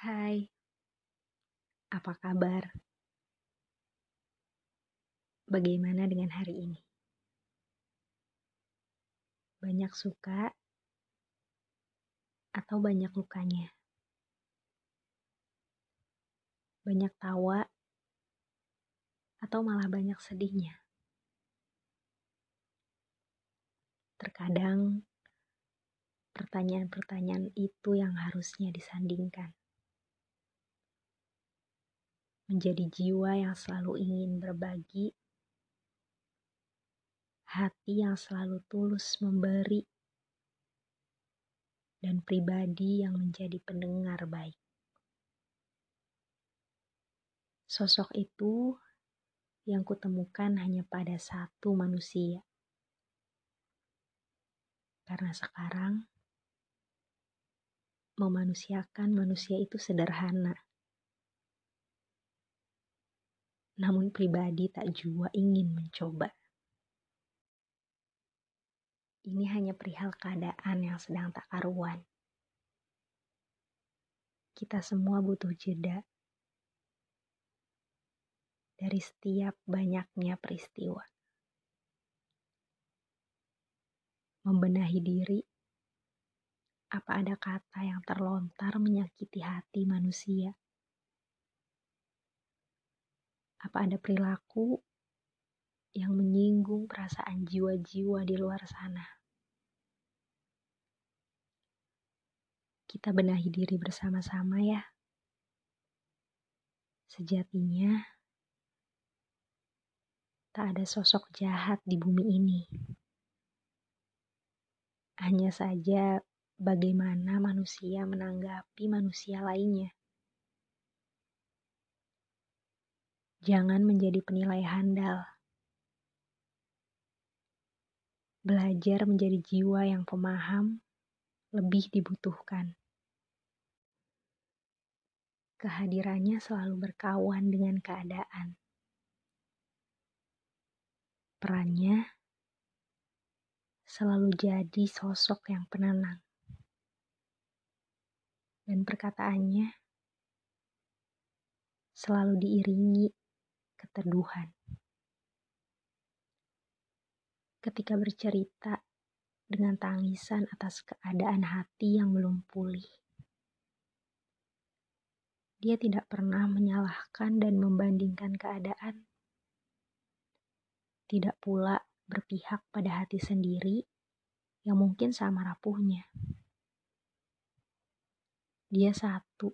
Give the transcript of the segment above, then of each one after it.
Hai, apa kabar? Bagaimana dengan hari ini? Banyak suka atau banyak lukanya? Banyak tawa atau malah banyak sedihnya? Terkadang pertanyaan-pertanyaan itu yang harusnya disandingkan. Menjadi jiwa yang selalu ingin berbagi, hati yang selalu tulus memberi, dan pribadi yang menjadi pendengar baik. Sosok itu yang kutemukan hanya pada satu manusia. Karena sekarang memanusiakan manusia itu sederhana. Namun pribadi tak jua ingin mencoba. Ini hanya perihal keadaan yang sedang tak karuan. Kita semua butuh jeda dari setiap banyaknya peristiwa. Membenahi diri apa ada kata yang terlontar menyakiti hati manusia? Apa ada perilaku yang menyinggung perasaan jiwa-jiwa di luar sana? Kita benahi diri bersama-sama ya. Sejatinya, tak ada sosok jahat di bumi ini. Hanya saja bagaimana manusia menanggapi manusia lainnya. Jangan menjadi penilai handal. Belajar menjadi jiwa yang pemaham lebih dibutuhkan. Kehadirannya selalu berkawan dengan keadaan. Perannya selalu jadi sosok yang penenang dan perkataannya selalu diiringi keteduhan. Ketika bercerita dengan tangisan atas keadaan hati yang belum pulih, dia tidak pernah menyalahkan dan membandingkan keadaan. Tidak pula berpihak pada hati sendiri yang mungkin sama rapuhnya. Dia satu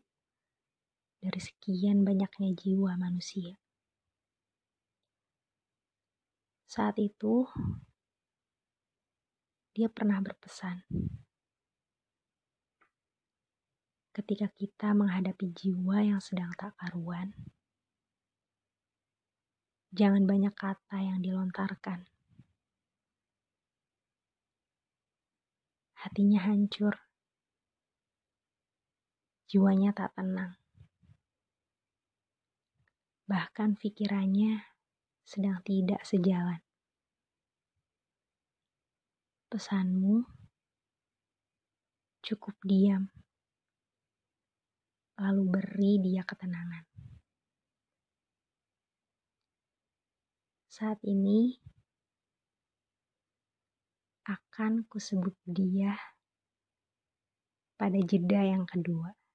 dari sekian banyaknya jiwa manusia. Saat itu, dia pernah berpesan, ketika kita menghadapi jiwa yang sedang tak karuan, jangan banyak kata yang dilontarkan. Hatinya hancur jiwanya tak tenang. Bahkan pikirannya sedang tidak sejalan. Pesanmu cukup diam, lalu beri dia ketenangan. Saat ini akan kusebut dia pada jeda yang kedua.